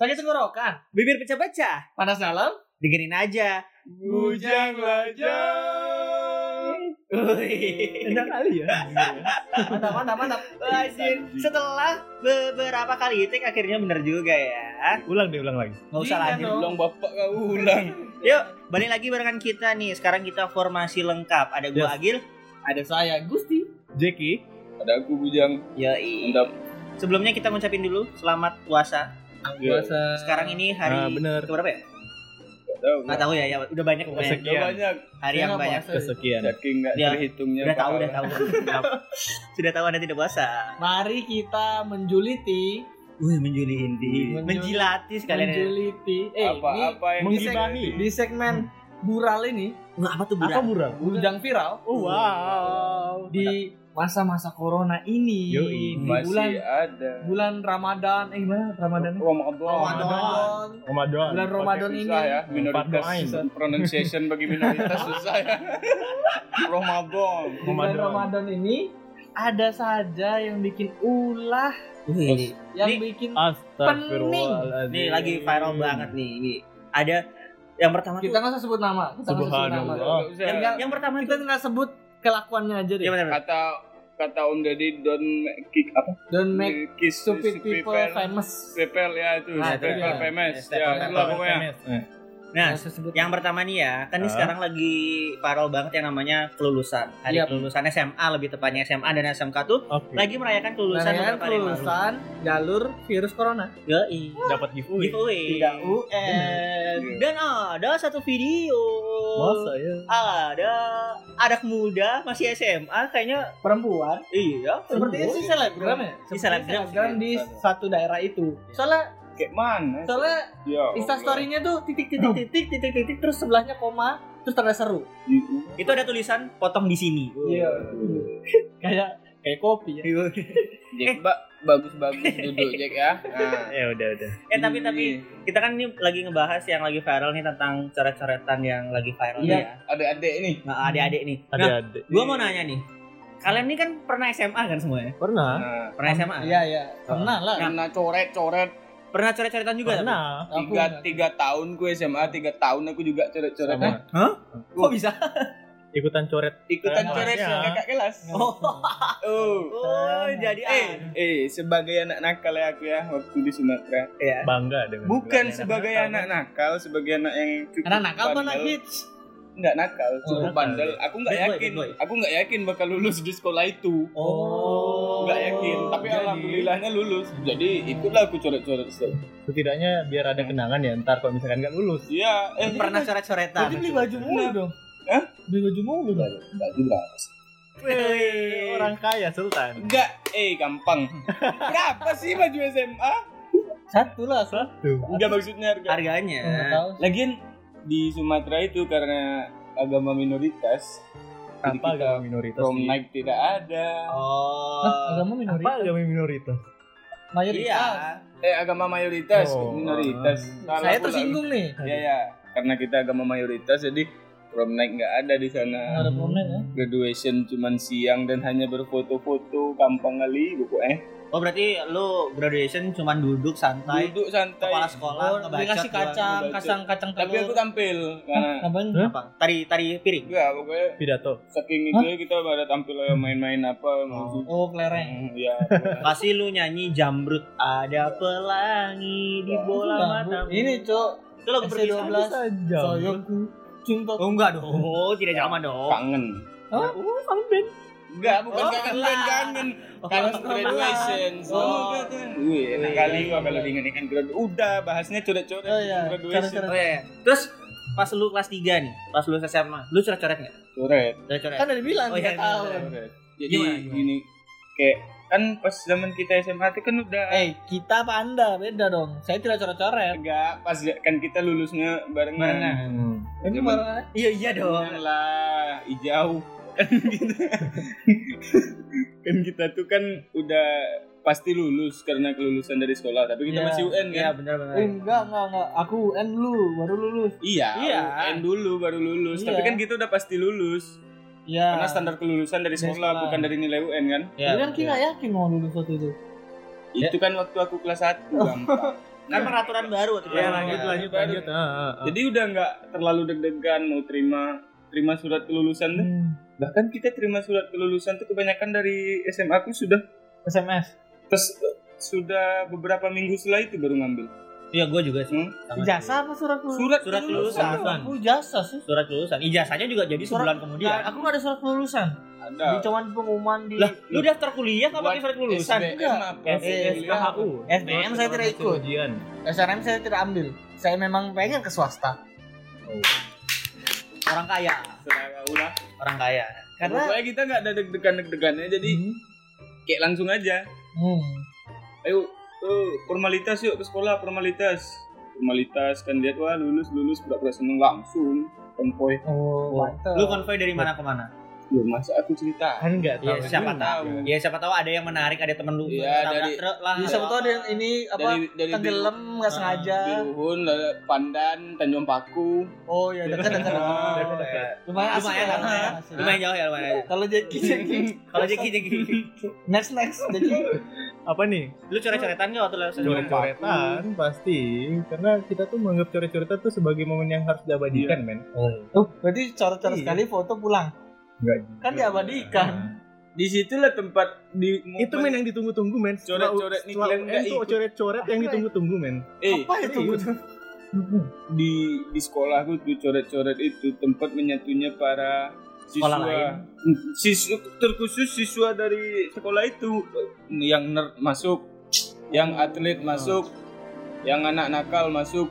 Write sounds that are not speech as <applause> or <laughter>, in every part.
Sakit tenggorokan, Bibir pecah-pecah. panas dalam, Dengerin aja. Bujang lajang. Enak kali ya. mantap, mantap, mantap. Anjir, setelah beberapa kali take akhirnya bener juga ya. ulang deh, ulang lagi. Nggak usah Iya lagi. dong. Ulang bapak kau ulang. Yuk, balik lagi barengan kita nih. Sekarang kita formasi lengkap. Ada gua Yes. Agil. Ada saya, Gusti. Jeki, Ada aku bujang. Yoi. Mantap. Sebelumnya kita ngucapin dulu selamat puasa. Puasa. Sekarang ini hari Ah, bener. keberapa ya? Nggak tahu ya, ya udah banyak pokoknya. Kesekian. Udah banyak. Hari yang banyak. kesekian. Saking nggak Ya, terhitungnya. Udah tahu, udah tahu. <laughs> Sudah tahu Anda tidak puasa. Mari kita menjuliti, Wih, menjuli hindi. Menjuli- Menjilati sekalian. ya. menjuliti. Eh, apa ini apa yang di, Menggibahi. di segmen bural ini, Nggak, apa tuh Apa budak? murah? bujang viral Oh, wow. di masa-masa corona ini, Yoi. di masih bulan ada. bulan Ramadan, eh gimana Ramadan? Ramadan. Ramadan. Ramadan. Bulan Ramadan ini. susah ya minoritas pronunciation bagi minoritas susah ya. <laughs> Ramadan. Bulan Ramadan. Ramadan ini ada saja yang bikin ulah, Wih, yang Ini- bikin Astagfirullahaladzim. Ini lagi viral banget nih. Ini ada yang pertama kita nggak usah sebut nama, kita sebut nama. Yang, yang, yang pertama Kita nggak sebut kelakuannya aja deh. Benar. kata kata Om Deddy don't kick apa? Don't make kiss stupid people famous. People ya itu, Nah, people dia. famous. Ya, itulah step. pokoknya. Nah, sebut yang pertama nih ya, kan ini Ah. sekarang lagi viral banget yang namanya kelulusan. Hari Yap. kelulusan SMA lebih tepatnya SMA dan SMK tuh Oke. lagi merayakan kelulusan Merayakan kelulusan jalur virus corona. Yoi. Dapat giveaway. Giveaway. Tidak UN. Dan ada satu video. Masa ya? Ada anak muda masih SMA kayaknya Perempuan. iya. Sepertinya sih selebgram ya. Di selebgram di satu daerah itu. Soalnya Kayak mana? soalnya Ya. Insta story-nya tuh titik titik titik titik titik terus sebelahnya koma terus tanda seru. Itu ada tulisan potong di sini. Iya. <laughs> Kayak kayak kopi ya. Jack, Mbak, bagus-bagus duduk Jack ya. Nah. <laughs> Ya udah udah. Eh tapi tapi kita kan ini lagi ngebahas yang lagi viral nih tentang coret-coretan yang lagi viral Iya. ya. adik-adik nih. Nah, adik-adik nih. Ada Nah, adik. gua mau nanya nih. Kalian ini kan pernah SMA kan semuanya? Pernah. Nah, Pernah SMA? Iya iya. Pernah lah. karena coret-coret Pernah coret-coretan juga? Pernah. Tiga enggak. tiga tahun gue SMA tiga tahun aku juga coret-coret Sama. Hah? Kok bisa? <laughs> Ikutan coret. ikutan coret sama kakak kelas Oh, oh oh jadi eh eh sebagai anak nakal ya aku ya waktu di Sumatera ya. Bangga dengan. bukan sebagai nakal. anak nakal sebagai anak yang cukup Anak nakal apa anak hits? Nggak nakal cukup nakal. bandel aku nggak boy, yakin bad boy. aku nggak yakin bakal lulus di sekolah itu Oh. nggak yakin tapi Jadi- alhamdulillahnya lulus jadi ikutlah aku coret-coret Setidaknya biar ada kenangan ya ntar kalau misalkan nggak lulus. iya eh Pernah coret-coretan. Jadi beli baju mulu dong. Hah? Beli baju mulu dong. nggak juga Wih. Orang kaya Sultan. enggak eh gampang <laughs> berapa sih baju SMA Satu lah. Satu. enggak maksudnya harga harganya. Lagian di Sumatera itu karena agama minoritas Apa kita agama minoritas? prom sih? night tidak ada Oh. Hah, agama Apa minoritas. agama minoritas? Mayoritas. Iya. eh agama mayoritas Oh. minoritas Salah Saya tersinggung nih. ya ya karena kita agama mayoritas jadi prom night nggak ada di sana Nggak ada problem ya. graduation cuman siang dan hanya berfoto-foto gampang kali pokoknya Oh berarti lu graduation cuman duduk santai, duduk santai kepala sekolah, Oh, ngebacot dikasih kacang, kacang kacang tapi telur. aku tampil karena? Hah? Apa? Tari tari piring. enggak pokoknya Pidato. saking itu ya kita pada tampil kayak main-main apa musik Oh, kelereng. Hmm, <laughs> ya Kasih lu nyanyi jambrut ada pelangi di bola mata. Ini, Cok. Itu lagu SC12. perpisahan. Sayangku cinta. Oh enggak dong. Oh, <laughs> tidak zaman dong. kangen? Oh, band. Enggak, bukan Oh, kangen bukan kangen. Kangen graduation. Oh. Wih, enak kali gua kalau diingat-ingat grad. Udah, bahasnya coret-coret Oh, iya. graduation. Oh iya. iya. Terus pas lu kelas 3 nih, pas lu SMA, lu coret-coret enggak? Coret. Coret-coret. Kan udah bilang Oh, iya, tahun. Coret. Jadi gini kayak kan pas zaman kita SMA itu kan udah Eh, kita apa Anda? Beda dong. Saya tidak coret-coret. enggak pas kan kita lulusnya barengan. Hmm. Ini marah. Iya iya dong. Jangan lah, hijau. Kan kita kan kita tuh kan udah pasti lulus karena kelulusan dari sekolah, tapi kita Iya. masih UN kan. Iya benar benar. Eh, enggak, enggak, enggak. Aku UN dulu, baru lulus. Iya, Iya. UN dulu baru lulus. Iya. Tapi kan kita udah pasti lulus. Iya. Karena standar kelulusan dari sekolah, sekolah. bukan dari nilai UN kan. Iya. Tapi kan kita yakin mau lulus waktu itu. Itu kan waktu aku kelas 1 gampang. Kan peraturan baru waktu Ya itu. lanjut Iya. lanjut lanjut. Ah, ah, ah. Jadi udah nggak terlalu deg-degan mau terima terima surat kelulusan tuh. Hmm. Bahkan kita terima surat kelulusan tuh kebanyakan dari SMA aku sudah SMS. terus sudah beberapa minggu setelah itu baru ngambil. Iya, gue juga sih. Hmm? Sama Ijazah apa surat kelulusan? Surat Surat kelulusan. kelulusan. Aku ijazah sih. sih. Surat kelulusan. Ijazahnya juga jadi Surat- sebulan kemudian. Nah, aku nggak ada surat kelulusan. Ada. Di cuman pengumuman di Lah, lu daftar kuliah nggak pakai surat kelulusan? Enggak. Eh. SKHU. SBM saya tidak ikut. SNM saya tidak ambil. Saya memang pengen ke swasta. Orang kaya. Ulah. Orang kaya. Karena Pokoknya kita nggak ada deg-degan deg-degannya jadi Hmm. kayak langsung aja. Hmm. Ayo, tuh formalitas yuk ke sekolah formalitas. Formalitas kan lihat wah lulus lulus pura-pura seneng langsung konvoy. Oh, mantap. Lu konvoy dari mana ke mana? Loh, masa aku cerita? Kan nggak tahu. Ya, siapa juga. tahu. Ya siapa tahu ada yang menarik, ada temen lu Iya, tabrak dari- truk lah. Bisa betul ada yang ini apa Dari dari tenggelam nggak Ah, sengaja. Biruhun, lalu Pandan, Tanjung Paku. Oh ya dekat dekat. Oh, dekat. Lumayan asik Lumayan, ya. lumayan. Lumayan jauh ya, lumayan. Kalau Jeki Jeki. Kalau Jeki Jeki, Next next Jeki. Apa nih? lu coret-coretan nggak waktu SBM? Coret-coretan pasti karena kita tuh menganggap coret-coretan tuh sebagai momen yang harus diabadikan, men. Oh, berarti coret-coret Iya. sekali foto pulang. Enggak Kan diabadikan. Di situlah tempat di Itu men yang ditunggu-tunggu, men. Coret-coret nih, kalian UN nggak tuh ikut. coret-coret yang ditunggu-tunggu, men. eh Apa itu? <laughs> di di sekolahku tuh coret-coret itu tempat menyatunya para siswa lain. siswa terkhusus siswa dari sekolah itu yang nerd masuk yang atlet masuk yang anak nakal masuk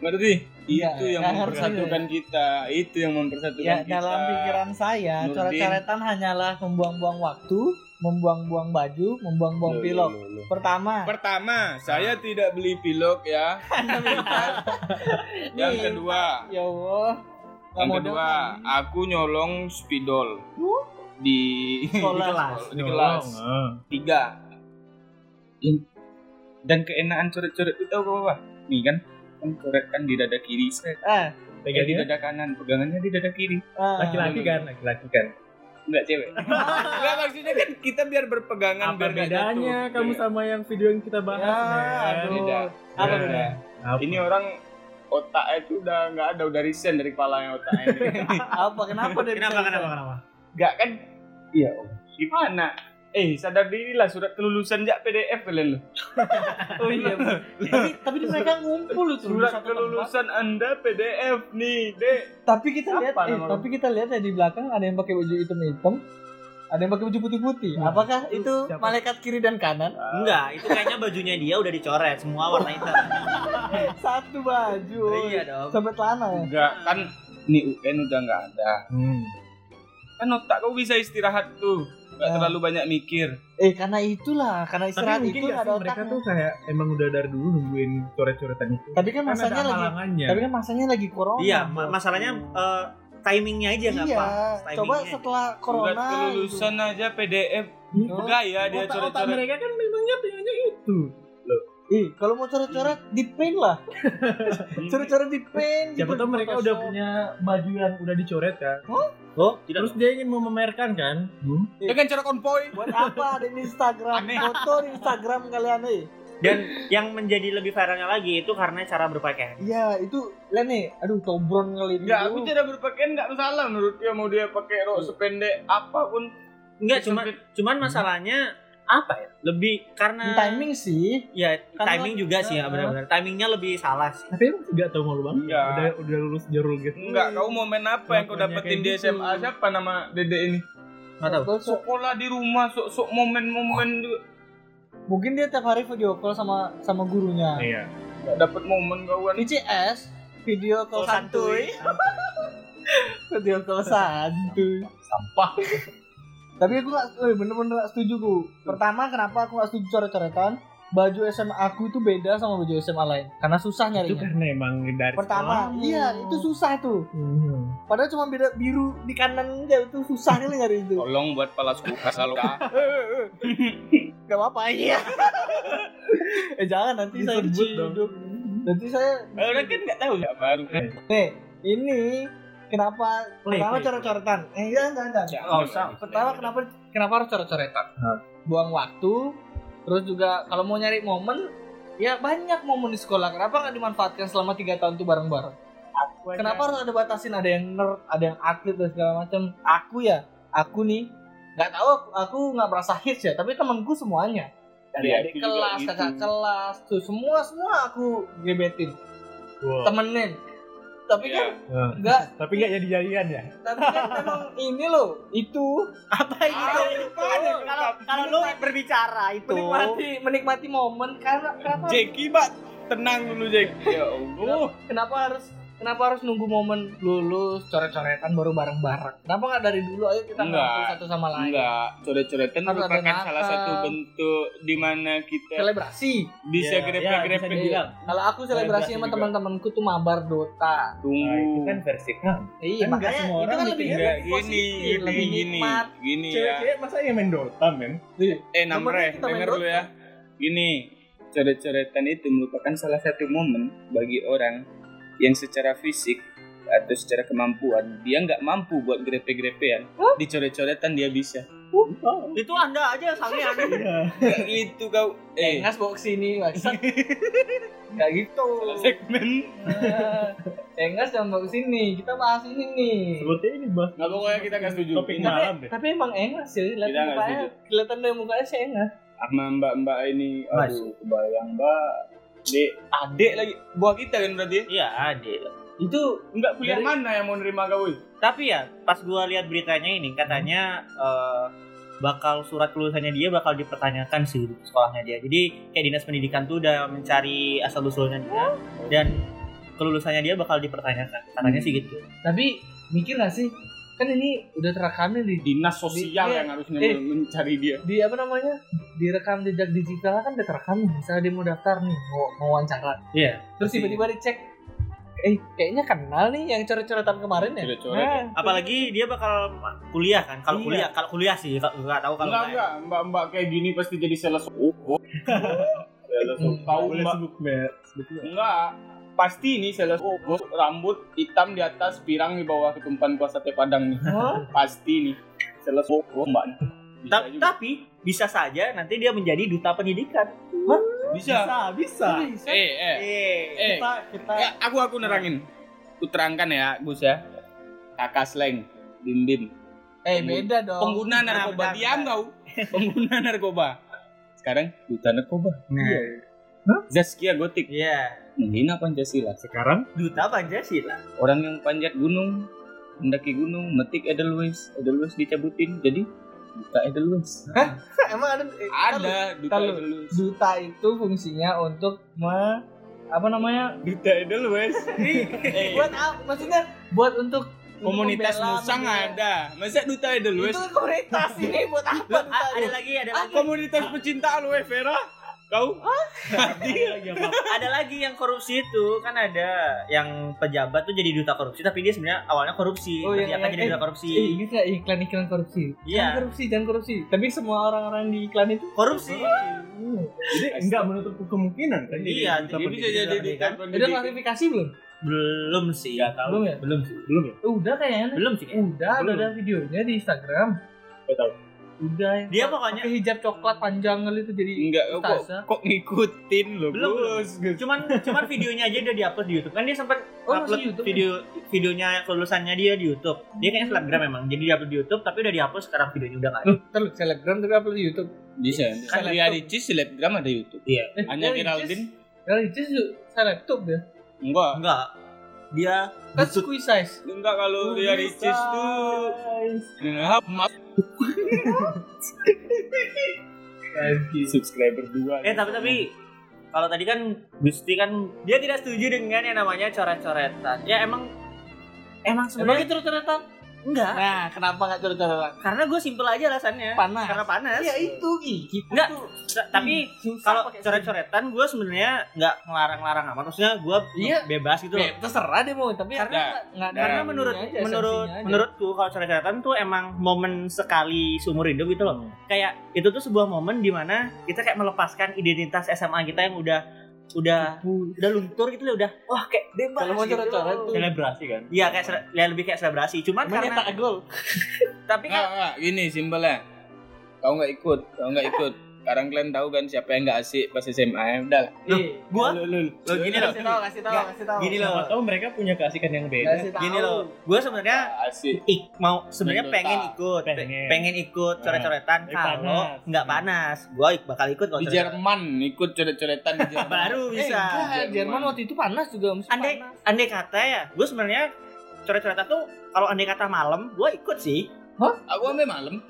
ngerti Iya, itu yang mempersatukan kita itu yang mempersatukan Ya kita. dalam pikiran saya coret-coretan hanyalah membuang-buang waktu, membuang-buang baju, membuang-buang pilok. loh, loh. Pertama, pertama saya tidak beli pilok ya. Yang Nih, kedua. Ya Allah. yang kedua dengar. aku nyolong spidol. Di Sekolah. <laughs> di kelas, ah. tiga. Dan keenaan coret-coret itu tahu apa? Nih kan kan coret kan di dada kiri set Eh, eh, di dada kanan pegangannya di dada kiri ah. laki-laki kan, laki-laki kan. enggak cewek <laughs> enggak maksudnya kan kita biar berpegangan Apa biar bedanya jatuh. kamu sama yang video yang kita bahas, Ya, aduh. beda Apa bedanya? Apa? ini orang otak itu udah nggak ada udah resign dari kepalanya otaknya <laughs> Apa kenapa dia Kenapa, kenapa, kenapa? enggak kan iya Om. gimana eh sadar diri lah surat kelulusan jak PDF kalian lu <laughs> Oh iya. tapi tapi mereka ngumpul di surat satu tempat. kelulusan anda PDF nih dek Tapi kita Apa lihat eh, tapi kita lihat ya di belakang ada yang pakai baju hitam-hitam. Ada yang pakai baju putih-putih. Hmm. Apakah itu Siapa? malaikat kiri dan kanan? Enggak, itu kayaknya bajunya dia udah dicoret semua warna hitam. <laughs> Satu baju. iya dong. Sampai celana ya. enggak kan ini UN udah nggak ada Hmm. kan otak kau bisa istirahat tuh nggak Ya. terlalu banyak mikir Eh karena itulah, karena Tapi istirahat mungkin itu ada mereka otaknya. tuh kayak emang udah dari dulu nungguin coret-coretan itu. Tapi kan Kan masanya ada lagi tapi kan masanya lagi corona. Iya, ma- masalahnya eh, timingnya aja nggak iya. pas. Timingnya. Coba setelah corona. surat kelulusan aja PDF gitu. bergaya dia otak, otak coret-coret mereka kan memangnya pengennya itu. Ih, kalau mau coret-coret <laughs> di paint lah. coret-coret di paint. Siapa gitu, tahu mereka Photoshop. udah punya baju yang udah dicoret kan. Oh, tidak. Terus dia ingin memamerkan kan. Hmm? dengan cara konvoy Buat apa ada di Instagram? Aneh. Foto di Instagram kalian nih. Dan yang menjadi lebih viralnya lagi itu karena cara berpakaian. Iya, itu lihat nih. Aduh, tombron kali ini. Enggak, aku cara berpakaian nggak masalah menurut dia mau dia pakai rok sependek apa pun. Enggak, cuma cuman masalahnya apa ya? Lebih karena timing sih. ya Karena- timing juga sih ya benar-benar. Timingnya lebih salah sih. Tapi emang nggak tahu malu banget. Enggak. Udah udah lulus jarul gitu. Enggak, kau momen apa yang kau dapetin di gitu. SMA? Siapa nama Dede ini? Enggak tahu. Sekolah di rumah, sok-sok momen-momen juga. Mungkin dia tiap hari video call sama sama gurunya. Iya. Nggak dapet momen kawan. ICS video call Call santuy. <laughs> video call santuy. Sampah. Tapi aku gak, eh, bener-bener gak setuju ku. Pertama, kenapa aku gak setuju coret-coretan? Baju SMA aku itu beda sama baju SMA lain. Karena susah Itu nyarinya. karena emang dari Pertama, sekolahmu. iya itu susah tuh. Hmm. Padahal cuma beda biru di kanan aja itu susah kali nyari itu. Tolong buat palas kulkas lalu. <laughs> Gak apa-apa iya. <laughs> eh jangan nanti saya Disebut dong. diciduk. Nanti saya Orang kan nggak tahu ya baru. nih ini kenapa Play, pertama coret-coretan? Eh enggak enggak enggak. Oh, usah. Pertama kenapa kenapa harus coret-coretan? Hah. Buang waktu. Terus juga kalau mau nyari momen Ya banyak momen di sekolah. Kenapa nggak dimanfaatkan selama tiga tahun tuh bareng-bareng? Kenapa harus ada batasin? Ada yang nerd, ada yang atlet dan segala macam. Aku ya, aku nih nggak tahu aku- aku nggak merasa hits ya, tapi temanku semuanya. Dari Iya, adik kelas, gitu. kakak kelas, tuh semua semua aku gebetin, Wow. temenin. Tapi kan Nah, nggak, Tapi nggak jadi jadian ya? tapi kan <laughs> memang ini loh, itu Apa itu? Kalau kalau lu berbicara itu menikmati menikmati momen karena kenapa Jeki, Pak. Tenang dulu, Jek. Ya Allah. kenapa harus kenapa harus nunggu momen lulus coret-coretan baru bareng-bareng kenapa nggak dari dulu ayo kita Enggak. ngumpul satu sama lain Enggak, coret-coretan merupakan salah satu bentuk di mana kita selebrasi bisa ya, grepe-grepe bisa dibilang. kalau aku selebrasi Selebrasi sama teman-temanku tuh mabar Dota Nah, itu tunggu. kan versi kan. iya Kan nggak semua orang kan gitu lebih, ya. Enggak lebih gini, positif, gini, lebih gini, nikmat gini ya. Cewek-cewek masa yang main Dota, men? Eh, Namre, kita main denger dulu ya. Gini, coret-coretan itu merupakan salah satu momen bagi orang yang secara fisik atau secara kemampuan dia nggak mampu buat grepe-grepean. Di coret-coretan dia bisa. Itu anda aja sange anda. <laughs> Nggak gitu kau eh. Engas bawa ke sini maksud <laughs> nggak gitu. Segmen. Engas jangan bawa ke sini kita bahas ini nih. Sebutnya ini bah. nggak pokoknya kita nggak setuju. Topik Ini malam deh. tapi emang Engas sih nggak mukanya. kelihatan dari mukanya sih Engas sama mbak-mbak ini aduh kebayang mbak dek adek lagi buah kita kan berarti Iya, adik. itu Enggak kuliah Dari- mana yang mau nerima kau? Tapi ya, pas gua lihat beritanya ini katanya eh, bakal surat kelulusannya dia bakal dipertanyakan sih di sekolahnya dia. Jadi kayak dinas pendidikan tuh udah mencari asal usulnya dia dan kelulusannya dia bakal dipertanyakan. Katanya sih gitu. tapi mikir gak sih kan ini udah terekam nih di dinas sosial Di- yang harusnya eh. mencari dia di apa namanya direkam jejak digital kan udah terekam nih misalnya dia mau daftar nih mau, mau wawancara Iya. terus tiba-tiba dicek eh kayaknya kenal nih yang coret-coretan kemarin ya Coret-coret. Nah, Apalagi dia bakal kuliah kan? Kalau Iya. kuliah, kalau kuliah sih nggak nggak tahu kalau enggak nggak. enggak mbak-mbak kayak gini pasti jadi sales oh, <laughs> oh. sales tahu Boleh mbak sebut mer. sebutnya. enggak pasti ini sales oh, oh. rambut hitam di atas pirang di bawah ketumpan kuah sate padang nih. Hah? pasti nih. Sales oh, oh mbak. Ta- juga. tapi bisa saja nanti dia menjadi duta pendidikan. bisa. Bisa. bisa. Eh eh. Eh, eh. kita kita. Ya, aku aku nerangin. Aku terangkan ya Gus ya. Kakak sleng bim bim. Eh beda dong. Pengguna Nah, narkoba. benar, diam kau. Pengguna narkoba. Sekarang duta narkoba. Nah, Zaskia Gotik. Iya. menghina Pancasila. Sekarang? Duta Pancasila. orang yang panjat gunung mendaki gunung metik Edelweiss Edelweiss dicabutin jadi duta Edelweiss. <laughs> Emang ada eh, ada duta. Edelweiss. duta itu fungsinya untuk me, apa namanya? Duta Edelweiss. <laughs> Eh, buat apa maksudnya buat untuk komunitas membela- musang membela- ada. Masa duta itu Edelweiss komunitas ini buat apa duta ada itu? lagi, ada lagi. komunitas pecinta aloe vera kau <laughs> ada lagi yang korupsi itu kan ada yang pejabat tuh jadi duta korupsi tapi dia sebenarnya awalnya korupsi Oh, yang- ternyata yang- jadi eh, duta korupsi Eh, ingat gak iklan iklan korupsi? Iya. Jangan korupsi, jangan korupsi. Tapi semua orang-orang di iklan itu korupsi jadi enggak menutup kemungkinan kan jadi Iya, ini bisa jadi duta kan? udah klarifikasi belum? belum sih nggak tahu Belum ya? belum sih belum ya? Udah kayaknya. belum sih Udah, udah Belum. ada videonya di Instagram. Nggak tahu. Udah. Dia pakai pokoknya- hijab coklat panjang kali itu jadi enggak kok ustazah. kok ngikutin lo Belum, Gus cuman cuman videonya aja udah diupload di YouTube. Kan dia sempat Oh, upload YouTube video videonya kelulusannya dia di YouTube. Dia kayaknya selebgram memang jadi diupload di YouTube tapi udah dihapus sekarang videonya udah nggak ada. Terus selebgram tapi upload di YouTube. bisa Kan dia Ricis selebgram ada YouTube. Iya. Eh, hanya ya, Geraldine. Ya, itu saya laptop ya. enggak. Enggak dia Kan squeeze size. enggak kalau dia Ricis tuh Nah, maaf. Subscriber dua eh tapi tapi kalau tadi kan Gusti kan dia tidak setuju dengan yang namanya coret-coretan. Ya emang emang Emang sebenarnya itu ternyata enggak. Nah, kenapa nggak coret-coretan? karena gue simpel aja alasannya. Panas. karena panas. Ya itu. Kita Enggak, tapi susah kalau pakai coret-coretan gue sebenarnya nggak ngelarang-larang amat. Maksudnya gue Iya. bebas gitu loh. Ya, terserah deh mau, tapi Karena- nggak- nggak ada karena menurut aja, menurut menurutku kalau coret-coretan tuh emang momen sekali seumur hidup gitu loh. Kayak itu tuh sebuah momen di mana kita kayak melepaskan identitas SMA kita yang udah udah udah luntur gitu loh udah wah kayak bebas Kalau mau gitu. coret-coret tuh- selebrasi kan Iya kayak sele- ya lebih kayak selebrasi cuman Emang karena nyetak gol. tapi kan gini simpelnya. Kau nggak ikut, kau nggak ikut. Sekarang kalian tahu kan siapa yang nggak asik pas SMA ya udah lah. Eh, Gua Lu, lu, lu. Loh, gini loh. kasih tahu, kasih tahu, kasih tahu. gini loh. Tahu mereka punya keasikan yang beda. Gini loh, gue sebenarnya asik ik, mau sebenarnya pengen ikut, pe- Pengen. pengen, ikut coret-coretan kalau panas. nggak panas. Gue bakal ikut kalau di coret-coretan. Jerman ikut coret-coretan di Jerman <laughs> Baru Eh, bisa. enggak, Jerman waktu itu panas juga musim andai panas. andai kata ya, gue sebenarnya coret-coretan tuh kalau andai kata malam, gue ikut sih. aku sampai malam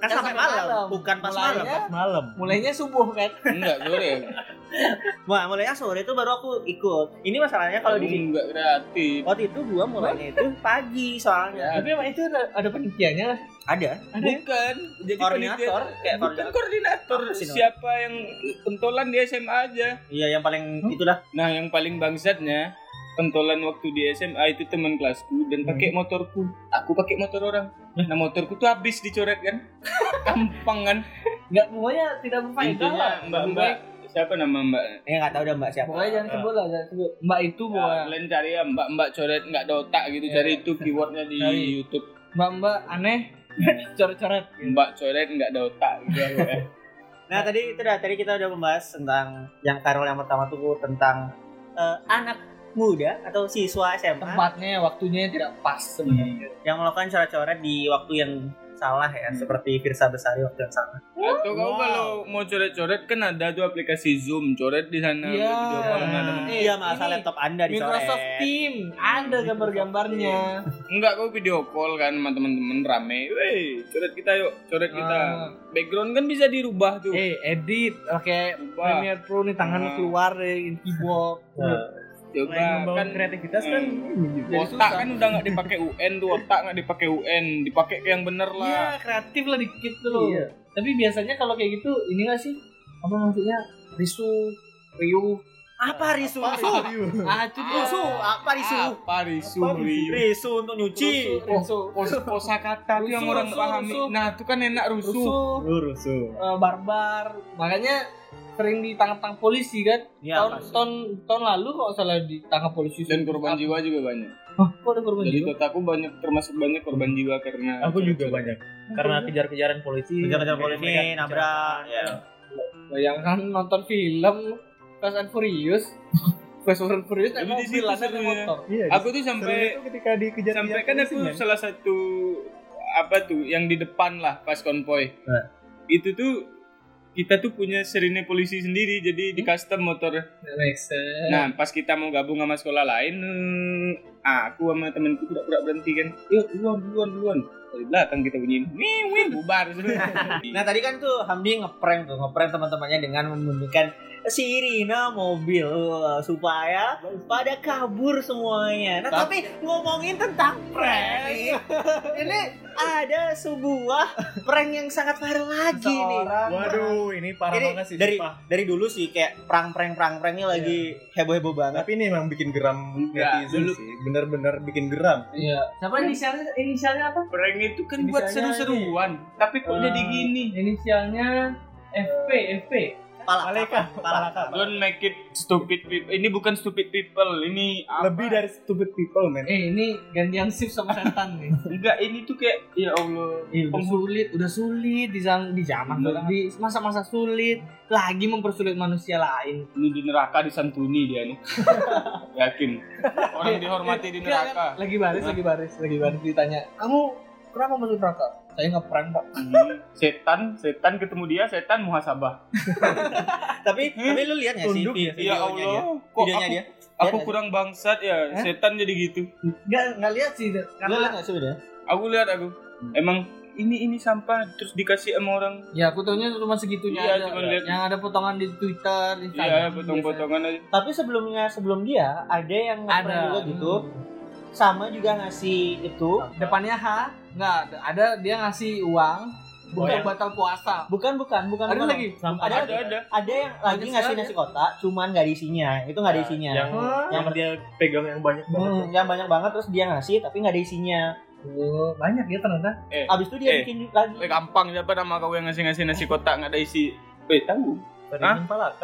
Kan, Kan sampai sampai malam, malam. bukan pas Mulainya- malam. Malam. Mulainya subuh kan. enggak sore <laughs> Wah, mulainya sore itu baru aku ikut. Ini masalahnya kalau di sini. enggak kreatif Waktu itu gua mulainya itu pagi soalnya. Tapi emang itu ada, ada penelitiannya lah. Ada. Ada ya? bukan jadi Koordinator, kayak bukan koordinator. koordinator siapa yang pentolan di SMA aja Iya, yang paling itulah. nah yang paling bangsatnya pentolan waktu di SMA itu teman kelasku dan pakai motorku aku pakai motor orang nah motorku tuh habis dicoret kan <laughs> gampang kan Enggak, pokoknya tidak berfaedah lah. mbak mbak siapa nama mbak Eh nggak tahu udah Mbak siapa. Pokoknya jangan sebut lah, jangan sebut. Mbak itu Ya, pokoknya. kalian cari ya mbak mbak coret nggak ada otak gitu Ya. cari itu keywordnya di Cari. YouTube Mbak-mbak aneh, <laughs> coret-coret. mbak coret nggak ada otak gitu ya. <laughs> Nah, tadi itu dah tadi kita udah membahas tentang yang Karol yang pertama tuh tentang eh, anak muda atau siswa SMA Tempatnya, waktunya tidak pas sebenarnya. yang melakukan coret-coret di waktu yang salah ya, seperti Firsa Besari waktu yang salah. atau kau Wow. kalau mau coret-coret kan ada tuh aplikasi Zoom coret di sana Iya. Eh, Iya, masa ini laptop Anda dicoret. Microsoft Team, ada gambar-gambarnya. Enggak kau video call kan sama temen-temen rame. Weh, coret kita yuk, coret kita. Ah. Background kan bisa dirubah tuh. Eh, edit pakai Rubah. Premiere Pro nih tangan Ah. keluar dari keyboard. Coba kan kreativitas kan. Jadi otak susah. kan udah nggak dipakai UN tuh otak nggak dipakai UN, dipakai ke yang bener Iya, lah. kreatif lah dikit tuh loh. Iya. Tapi biasanya kalau kayak gitu, ini gak sih? Apa maksudnya? Risu, riuh. Apa risu? Apa? Risu. Ah, itu Risu, apa risu? Apa risu? Apa risu? Risu untuk nyuci. Risu, Pos posa kata tuh yang Rusuh, orang rusuh, pahami. rusuh. Nah, itu kan enak rusuh. rusuh, Lurus tuh. eh, barbar. Makanya sering ditangkap polisi kan? Ya, tahun, pasti. tahun tahun lalu kalau salah ditangkap polisi. Dan korban jiwa juga banyak. Hah, kok ada korban Jadi jiwa? kotaku banyak termasuk banyak korban jiwa karena Aku juga banyak. Karena kejar-kejaran polisi. Kejar-kejar mereka- polisi, mereka nabrak. Ya. Bayangkan nonton film Fast and Furious. <laughs> Fast and Furious Tapi di mobil, naik serunya. motor. Iya, Aku tuh sampai ketika dikejar sampai kan aku salah satu apa tuh yang di depan lah pas konvoy Nah. itu tuh kita tuh punya serine polisi sendiri jadi di custom motor. Nah pas kita mau gabung sama sekolah lain eh, aku sama temenku pura-pura berhenti kan. Yuk duluan duluan duluan. Dari belakang kita bunyiin wih bubar. <laughs> Nah tadi kan tuh Hamdi ngeprank tuh ngeprank teman-temannya dengan membunyikan sirina mobil supaya pada kabur semuanya. Nah tapi ngomongin tentang prank nih, ini ada sebuah prank yang sangat viral lagi nih. Seorang Waduh, ini parah Ini banget sih. dari sumpah. dari dulu sih kayak prank prank prank prank ini lagi heboh heboh banget. Tapi ini emang bikin geram Enggak, netizen dulu- sih. Bener-bener bikin geram. Iya. Siapa inisialnya? Inisialnya apa? prank itu kan buat seru-seruan tapi kok jadi gini Inisialnya FP, FP. Pala Malaikat. don't make it stupid people ini bukan stupid people ini apa? Lebih dari stupid people, man. Eh, ini gantian shift sama setan nih. <laughs> enggak ini tuh kayak ya Allah Eh, udah sulit, udah sulit di zaman di zaman di masa-masa sulit lagi mempersulit manusia lain. ini di neraka disantuni dia nih <laughs> yakin orang dihormati di neraka? Lagi baris, lagi baris, lagi baris ditanya, "Kamu kenapa masuk neraka?" Saya ngeprank, Pak. Hmm, setan setan ketemu dia setan muhasabah <laughs> Tapi tapi lu lihat nggak sih ya, ya videonya Allah dia? kok Videonya aku, dia. aku Lihat kurang bangsat ya Hah? setan jadi gitu Enggak, enggak lihat sih Lu lihat karena nggak sih aku lihat aku emang ini ini sampah terus dikasih sama orang ya aku tahunya cuma segitunya Iya, aja. cuma lihat. Yang ada potongan di Twitter, Instagram. iya potong-potongan aja Tapi sebelumnya sebelum dia ada yang Ada juga gitu. Hmm. Sama juga ngasih itu Depannya H, enggak ada. Ada dia ngasih uang untuk Bukan. batal puasa. bukan bukan bukan Ada bukan. lagi? Ada ada lagi. ada Ada yang lagi Banyak ngasih nasi kotak, cuman nggak ada isinya. Itu nggak ada isinya. Yang Hah? yang dia pegang yang banyak banget. Hmm, yang banyak banget terus dia ngasih tapi nggak ada isinya. Oh, banyak ya ternyata. Abis itu dia Eh. bikin lagi. eh, gampang siapa nama kau yang ngasih ngasih nasi kotak nggak ada isi eh tahu Hah?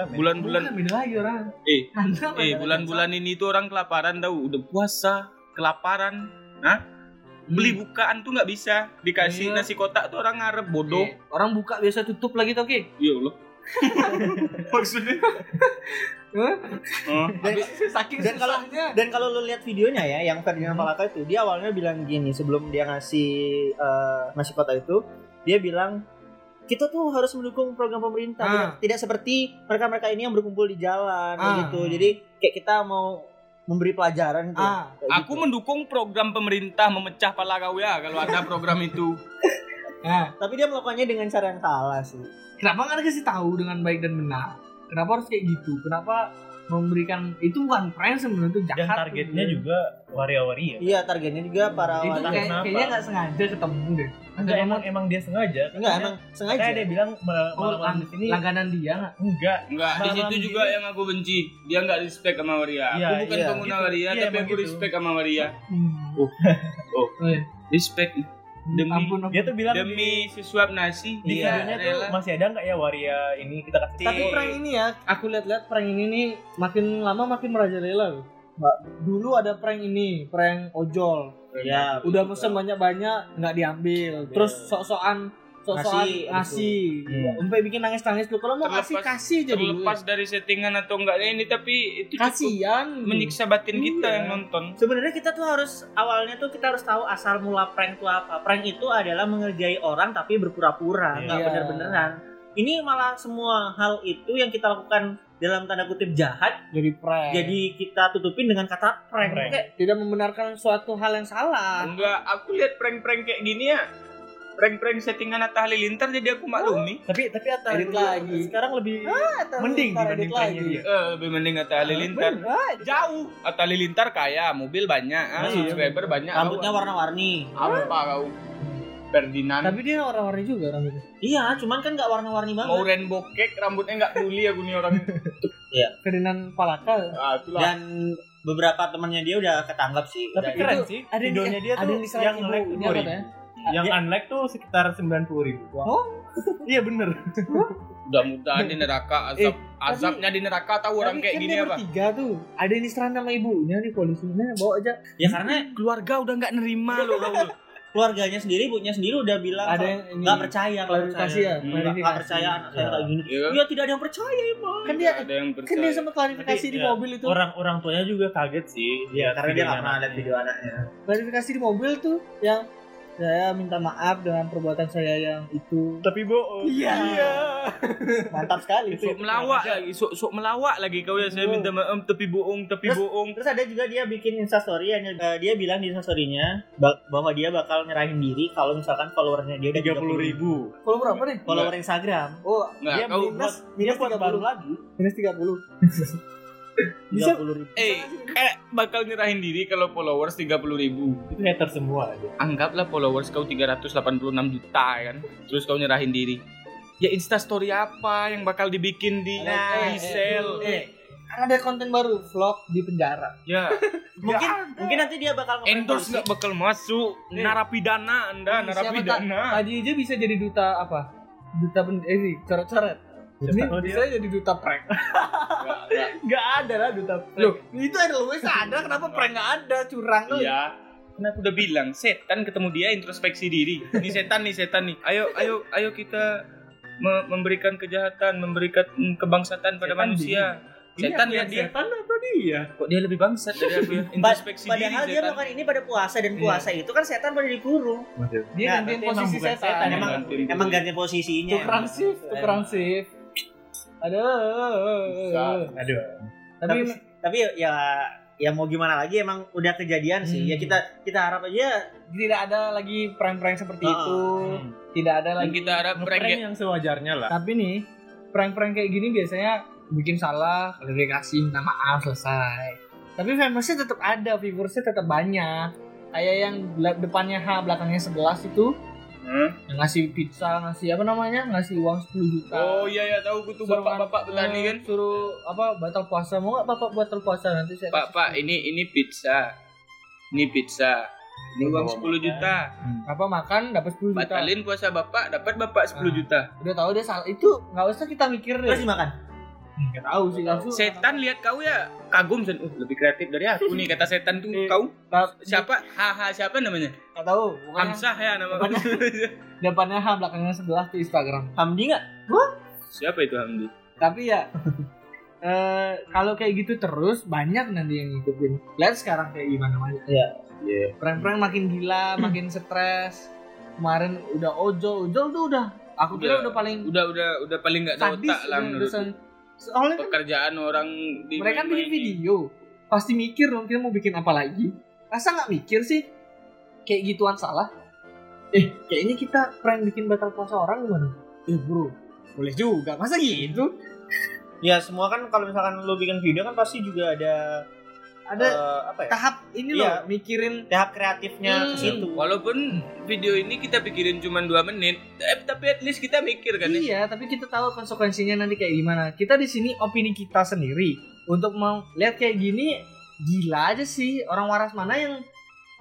Bulan-bulan beda lagi orang. Eh, eh bulan-bulan ini tuh orang kelaparan tahu udah puasa kelaparan Hah? Beli bukaan tuh nggak bisa dikasih Iya. nasi kotak tuh orang ngarep bodoh Eh, orang buka biasa tutup lagi tuh, Ki. ya Allah <laughs> Maksudnya? Hah? Oh. Dan, Saking dan kalau dan kalau lu lihat videonya ya yang Ferdinand Hmm. Palaka itu dia awalnya bilang gini sebelum dia ngasih eh, ngasih kota itu dia bilang kita tuh harus mendukung program pemerintah Ah. tidak, tidak seperti mereka-mereka ini yang berkumpul di jalan Ah. gitu jadi kayak kita mau memberi pelajaran gitu, Ah, Aku gitu. mendukung program pemerintah memecah pala kau ya kalau ada program itu. <laughs> Nah, tapi dia melakukannya dengan cara yang salah sih kenapa nggak dikasih tahu dengan baik dan benar? Kenapa harus kayak gitu? Kenapa memberikan itu bukan prank sebenarnya itu jahat. Dan targetnya tuh. juga waria-waria. iya targetnya juga para itu kayak, kayaknya nggak sengaja ketemu deh. Enggak emang emang dia sengaja. enggak emang sengaja Kayak dia bilang ma- Oh, lang- di sini langganan dia nggak? enggak. Enggak, di Malam situ ini- juga yang aku benci. Dia enggak respect sama Waria. Iya, aku bukan iya, pengguna gitu. Waria, Iya, tapi aku gitu. respect sama Waria. Hmm. Oh. Oh. Respect demi ampun, ampun. Dia tuh bilang demi sesuap nasi. di Iya, videonya tuh masih ada nggak ya waria ini kita kasih Tapi prank ini ya, aku lihat-lihat prank ini nih makin lama makin merajalela loh. Mbak, dulu ada prank ini, prank ojol. ya Udah pesen banyak-banyak nggak diambil. Terus sok-sokan sok-sokan Ngasih, ngasih. Iya. Sampai bikin nangis-nangis tuh. Kalau mau kasih Terlepas- kasih aja dulu. Terlepas dari settingan atau enggaknya ini tapi itu cukup Kasihan. menyiksa batin kita Iya. yang nonton. Sebenarnya kita tuh harus awalnya tuh kita harus tahu asal mula prank itu apa. Prank itu adalah mengerjai orang tapi berpura-pura, Iya. nggak Iya. bener-beneran. Ini malah semua hal itu yang kita lakukan dalam tanda kutip jahat, Jadi prank. jadi kita tutupin dengan kata prank. Prank. Kayak tidak membenarkan suatu hal yang salah. Enggak, aku lihat prank-prank kayak gini ya. Prank-prank settingan Atta Halilintar jadi aku maklumi. tapi tapi Atta Edit lagi. sekarang lebih Atau mending dibanding pranknya dia. Eh, lebih mending Atta Halilintar. Ah, Jauh. Atta Halilintar kaya, mobil banyak, ah, Iya. subscriber banyak. rambutnya warna-warni. apa kau? Ferdinand. Tapi dia orang-orang juga rambutnya. Iya, cuman kan nggak warna-warni mau banget. rainbow cake rambutnya nggak bully aku nih orang. <laughs> Ferdinand Palaka. ah, itulah. Dan beberapa temannya dia udah ketangkap sih. tapi udah- keren Itu sih ada yang- videonya dia ada tuh yang diserang yang ibu like ini ya? yang Dia- unlike tuh sekitar sembilan puluh ribu Oh. iya bener Mudah-mudahan di neraka azab Eh, azabnya di neraka tahu orang kayak kan gini dia apa? bertiga tuh. Ada yang diserang sama ibunya di polisinya bawa aja. Ya karena Keluarga udah nggak nerima loh kau. loh. keluarganya sendiri, ibunya sendiri udah bilang Ada yang ini. nggak percaya, klarifikasi percaya. ya, Nggak- klarifikasi. nggak percaya anak saya Ya. kayak gini. Iya. Ya tidak ada yang percaya emang. Kan dia ada yang kan dia percaya. sama klarifikasi Tapi, di ya, mobil itu. orang orang tuanya juga kaget sih Iya, karena dia nggak pernah lihat video anaknya. Klarifikasi di mobil tuh yang saya minta maaf dengan perbuatan saya yang itu. tapi bohong Iya. Mantap sekali. Sok melawak lagi, sok sok melawak lagi kau ya saya Oh. minta maaf tapi bohong tapi Terus- bohong. Terus ada juga dia bikin instastory yang eh, dia bilang di instastorynya ba- bahwa dia bakal nyerahin diri kalau misalkan followernya dia udah tiga puluh ribu Follow berapa nih? follower Instagram. Oh, Nggak, dia kau minus dia minus buat 30. baru lagi minus 30. Tiga puluh <laughs> ribu. eh eh bakal nyerahin diri kalau followers 30 ribu. itu hater semua aja Anggaplah followers kau 386 juta kan. Terus kau nyerahin diri. Ya Insta story apa yang bakal dibikin di Nah, di sel? Eh, kan ada konten baru vlog di penjara. Ya, <laughs> Mungkin mungkin nanti dia bakal endorse nggak bakal masuk. Eh. Narapidana Anda, narapidana. Tadi aja bisa jadi duta apa? Duta pen eh coret-coret. Ini tahu bisa jadi duta prank. <laughs> Gak ada lah duta prank. Loh, itu ada lu ada kenapa prank gak ada? Curang lu. Iya. Karena aku udah bilang, setan ketemu dia introspeksi diri. Ini setan nih, setan nih. Ayo, ayo, ayo kita me- memberikan kejahatan, memberikan kebangsatan pada Setan manusia. Ini Setan lihat dia. Setan atau dia? Kok dia lebih bangsat dari aku ya? <laughs> Introspeksi diri Padahal dia melakukan ini pada puasa dan puasa itu kan setan pada dikurung. Dia Nah, gantiin emang posisi setan. setan, Emang diri. ganti posisinya. tukeran shift, tukeran shift. Aduh. aduh Tapi Tapi tapi ya ya mau gimana lagi emang udah kejadian sih. Hmm. Ya kita kita harap aja tidak ada lagi prank-prank seperti Ah, itu. Hmm. Tidak ada Dan lagi. kita harap prank ngeprank yang sewajarnya lah Tapi nih, prank-prank kayak gini biasanya bikin salah, klarifikasi, minta maaf, selesai. Tapi famousnya tetap ada, viewersnya tetap banyak. Kayak yang depannya H, belakangnya 11 itu, Hmm? yang ngasih pizza, ngasih apa namanya, ngasih uang 10 juta. Oh iya ya tahu gue tuh Suruh bapak-bapak petani eh, kan. Suruh apa batal puasa, mau nggak bapak batal puasa nanti saya Pak, Pak, ini ini pizza. Ini pizza. Ini uang 10 juta. apa makan dapat 10 juta. Batalin puasa Bapak, dapat Bapak 10 Ah. juta. Udah tahu dia salah. Itu nggak usah kita mikir deh. terus dimakan. Nggak tahu sih langsung. Setan lihat kau ya kagum sen. Uh, lebih kreatif dari aku nih kata setan tuh Eh, kau. Siapa? Haha siapa namanya? Nggak tahu. Hamzah ya nama Depannya- <laughs> depannya H, belakangnya 11 di Instagram. Hamdi nggak? Siapa itu Hamdi? Tapi ya <laughs> eh kalau kayak gitu terus banyak nanti yang ngikutin. Lihat sekarang kayak gimana banyak. Iya. Iya. Prank-prank makin gila, <clears throat> makin stres. Kemarin udah ojol, ojol tuh udah. Aku kira Udah- udah paling Udah udah udah paling nggak ada otak lah udah- menurut. Soalnya kan Pekerjaan orang di mereka kan bikin video, pasti mikir dong kita mau bikin apa lagi. Masa nggak mikir sih? Kayak gituan salah. Eh, kayaknya kita prank bikin batal puasa orang gimana? Eh bro, boleh juga. Masa gitu? Ya semua kan kalau misalkan lu bikin video kan pasti juga ada Ada eh, apa ya? tahap ini Iya. loh, mikirin Tahap kreatifnya Hmm. ke situ. Walaupun video ini kita pikirin cuma dua menit, eh, tapi at least kita mikir kan ya. Iya, tapi kita tahu konsekuensinya nanti kayak gimana. Kita di sini opini kita sendiri untuk mau lihat kayak gini gila aja sih orang waras mana yang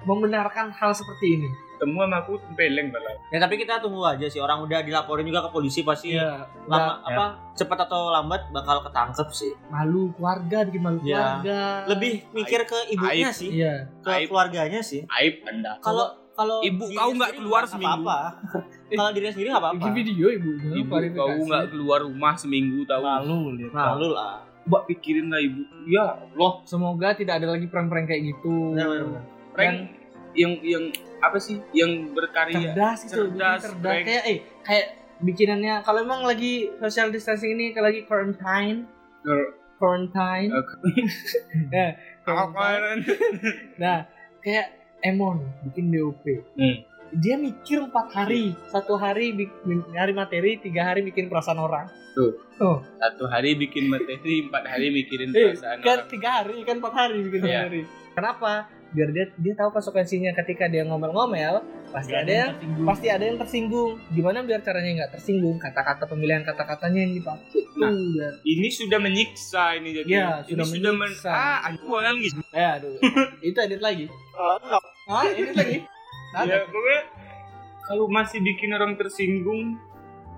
membenarkan hal seperti ini. Temu sama aku tempeleng malah. Ya tapi kita tunggu aja sih orang udah dilaporin juga ke polisi pasti Iya, lama Ya. apa cepat atau lambat bakal ketangkep sih. malu keluarga bikin malu Iya. keluarga. Lebih mikir ke ibunya Aib. sih, iya. ke Aib. keluarganya sih. Aib Anda. Kalau kalau Ibu kau nggak keluar seminggu. apa-apa. <laughs> kalau diri sendiri nggak apa-apa. Video ibu. Ibu kau nggak keluar rumah seminggu tahu. Malu lihat. Malu lah. Mbak pikirin lah ibu. Ya Allah. Semoga tidak ada lagi prank-prank kayak gitu. Prank yang yang apa sih? Yang berkarya. cerdas itu Cerdas, cerdas kayak eh kayak bikinannya kalau emang lagi social distancing ini kalau lagi quarantine Quar- quarantine ya, <laughs> quarantine. Nah kayak Emon bikin DOP Hmm. dia mikir empat hari satu hari bikin hari materi tiga hari bikin perasaan orang Tuh. oh Satu hari bikin materi, empat hari mikirin eh, perasaan kan orang. tiga hari kan empat hari bikin Iya. hari kenapa biar dia dia tahu konsekuensinya ketika dia ngomel-ngomel pasti ada yang pasti ada yang tersinggung gimana biar caranya nggak tersinggung kata-kata pemilihan kata-katanya yang dipakai Nah. ya Ini sudah menyiksa ini jadi. Iya, ini sudah sudah men menyiksa. ah aku orang gitu. eh aduh itu edit lagi ah edit lagi Ya, pokoknya kalau masih bikin orang tersinggung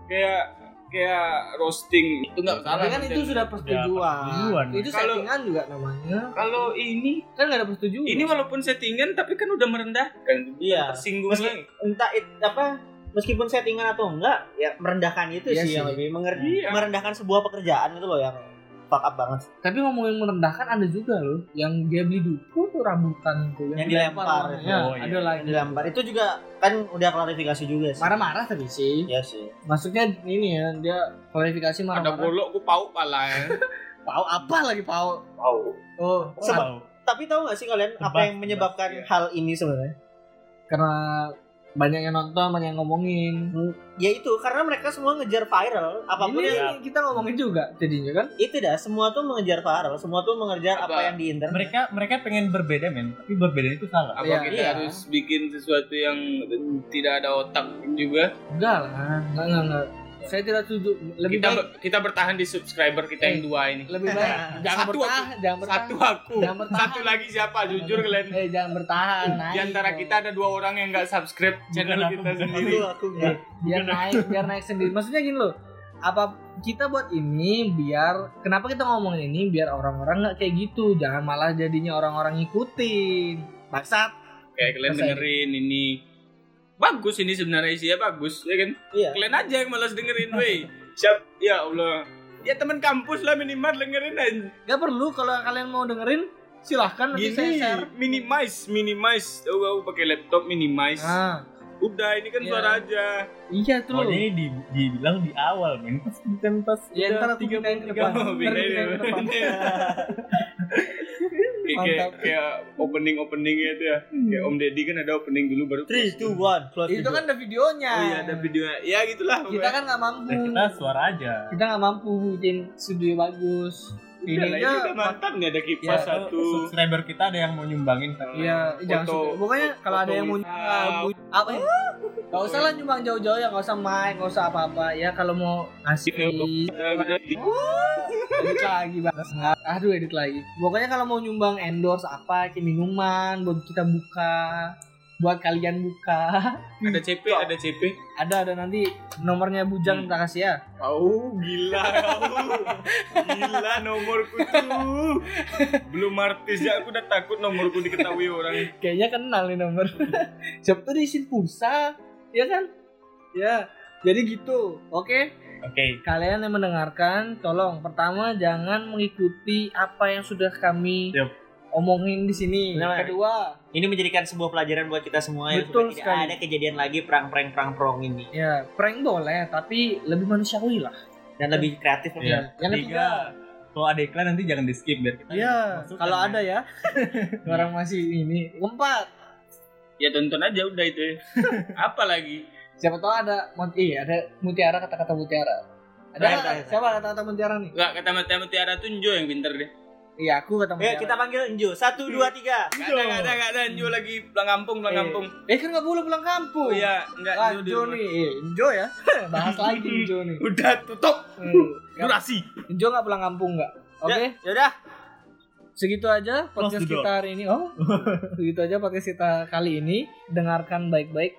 kayak kayak roasting itu nggak salah. kan itu sudah persetujuan persetujuan. itu Kalau- settingan juga namanya kalau ini kan nggak ada persetujuan ini walaupun settingan tapi kan udah merendahkan. Iya. Tersinggung Meski- lagi. Entah it- apa meskipun settingan atau enggak ya merendahkan itu Iya sih, yang sih. lebih menger- Iya. merendahkan sebuah pekerjaan itu loh yang fuck up banget. tapi ngomongin merendahkan ada juga loh yang dia beli duku tuh rambutan tuh Yang dilempar. ya, Oh, iya. ada lagi Yang dilambar itu juga kan udah klarifikasi juga sih. marah-marah tapi sih Iya sih. maksudnya ini ya dia klarifikasi Ada marah-marah bolok ku pau pala ya. <laughs> pau apa lagi pau Pau. oh Sebab- Tapi tahu gak sih kalian apa yang menyebabkan iya. hal ini sebenarnya? karena banyak yang nonton banyak yang ngomongin Ya itu karena mereka semua ngejar viral apa pun ini yang kita ngomongin juga jadinya kan itu dah semua tuh mengejar viral, semua tuh mengejar apa, Apa? yang di internet. Mereka mereka pengen berbeda men, tapi berbeda itu salah. Apa Iya, kita iya. harus bikin sesuatu yang tidak ada otak juga? enggak lah enggak enggak, enggak. Saya tidak setuju lebih kita baik ber- kita bertahan di subscriber kita yang Eh. dua ini. lebih baik <laughs> jangan Satu bertahan jangan bertahan Satu aku, Jangan bertahan. satu lagi siapa? Jujur kalian. eh jangan bertahan naik Di antara kita ada dua orang yang nggak subscribe channel aku, kita sendiri. Aku aku Ya, enggak. biar naik biar naik sendiri maksudnya gini loh apa kita buat ini biar kenapa kita ngomongin ini biar orang-orang nggak kayak gitu jangan malah jadinya orang-orang ngikutin bangsat Kayak kalian Masa dengerin ini. Bagus ini sebenarnya isinya bagus, ya kan? Iya. Kalian aja yang malas dengerin, weh. Siap, ya Allah. Ya teman kampus lah minimal dengerin aja. nggak perlu kalau kalian mau dengerin silahkan nanti saya Gini, share minimize, minimize. Tahu aku pakai laptop minimize. ah Udah, ini kan Iya. suara aja. iya tuh Pokoknya ini di, dibilang di awal men. Pas kan pas ya ntar aku tiga pindahin ke depan Oh, Ntar pindahin ke depan. Kayak, kayak, opening openingnya itu ya. Kayak Om Deddy kan ada opening dulu baru. Three, two, one, close itu video. kan ada videonya Oh iya ada videonya. Ya gitulah. kita kan nggak mampu Nah, kita suara aja. kita nggak mampu bikin studio bagus ini ini ini aja udah mantap nih ada kipas Ya, satu. Subscriber kita ada yang mau nyumbangin. Iya, jangan. Pokoknya kalau ada yang mau ah, apa ya? Gak usah lah nyumbang jauh-jauh ya, gak usah mic, gak usah apa-apa. Ya kalau mau ngasih Ya, bisa di- edit lagi bang. Aduh edit lagi. Pokoknya kalau mau nyumbang endorse apa, kayak minuman buat kita buka, buat kalian buka. ada CP, ada CP. Ada ada nanti nomornya Bujang minta kasih ya. Kau gila kau. Gila nomorku tuh. Belum artis ya aku udah takut nomorku diketahui orang. Kayaknya kenal nih nomor. <laughs> Siapa tuh diisiin pulsa, ya kan? Ya. Jadi gitu. Oke. Oke. Kalian yang mendengarkan, tolong pertama jangan mengikuti apa yang sudah kami Yap. omongin di sini. Benar. Kedua, Ini menjadikan sebuah pelajaran buat kita semua ya Betul tidak sekali. ada kejadian lagi perang-perang perang-perang ini ya prank boleh, tapi lebih manusiawi lah. dan lebih kreatif Iya. Yang ketiga, Kalau ada iklan nanti jangan di skip biar kita Iya, kalau men. ada ya. <laughs> Orang masih ini. Keempat, Ya tonton aja udah itu. <laughs> Apa lagi? siapa tahu ada iya, ada mutiara kata-kata mutiara. Ada terakhir. siapa kata-kata mutiara nih? Enggak kata mati mutiara tuh Njo yang pinter deh. Iya, aku kata Ayo mutiara. Eh, kita panggil Enjo. Satu, dua, tiga. Enggak ada, enggak ada, enggak ada Njo lagi pulang kampung, pulang Eh. kampung. Eh kan nggak boleh pulang kampung. Oh iya, enggak Ah, Njo nih, eh, Enjo ya. <laughs> Bahas lagi Enjo nih. Udah tutup Hmm. durasi. Enjo nggak pulang kampung nggak? Oke, Ya, yaudah. Segitu aja podcast kita hari ini. Oh, segitu aja podcast kita kali ini. Dengarkan baik-baik,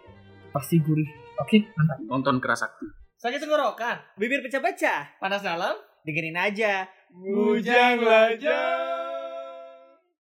pasti gurih. Oke, mantap. Nonton keras sakti. Sakit tenggorokan, Bibir pecah-pecah. panas dalam, Dengerin aja. Bujang lajang.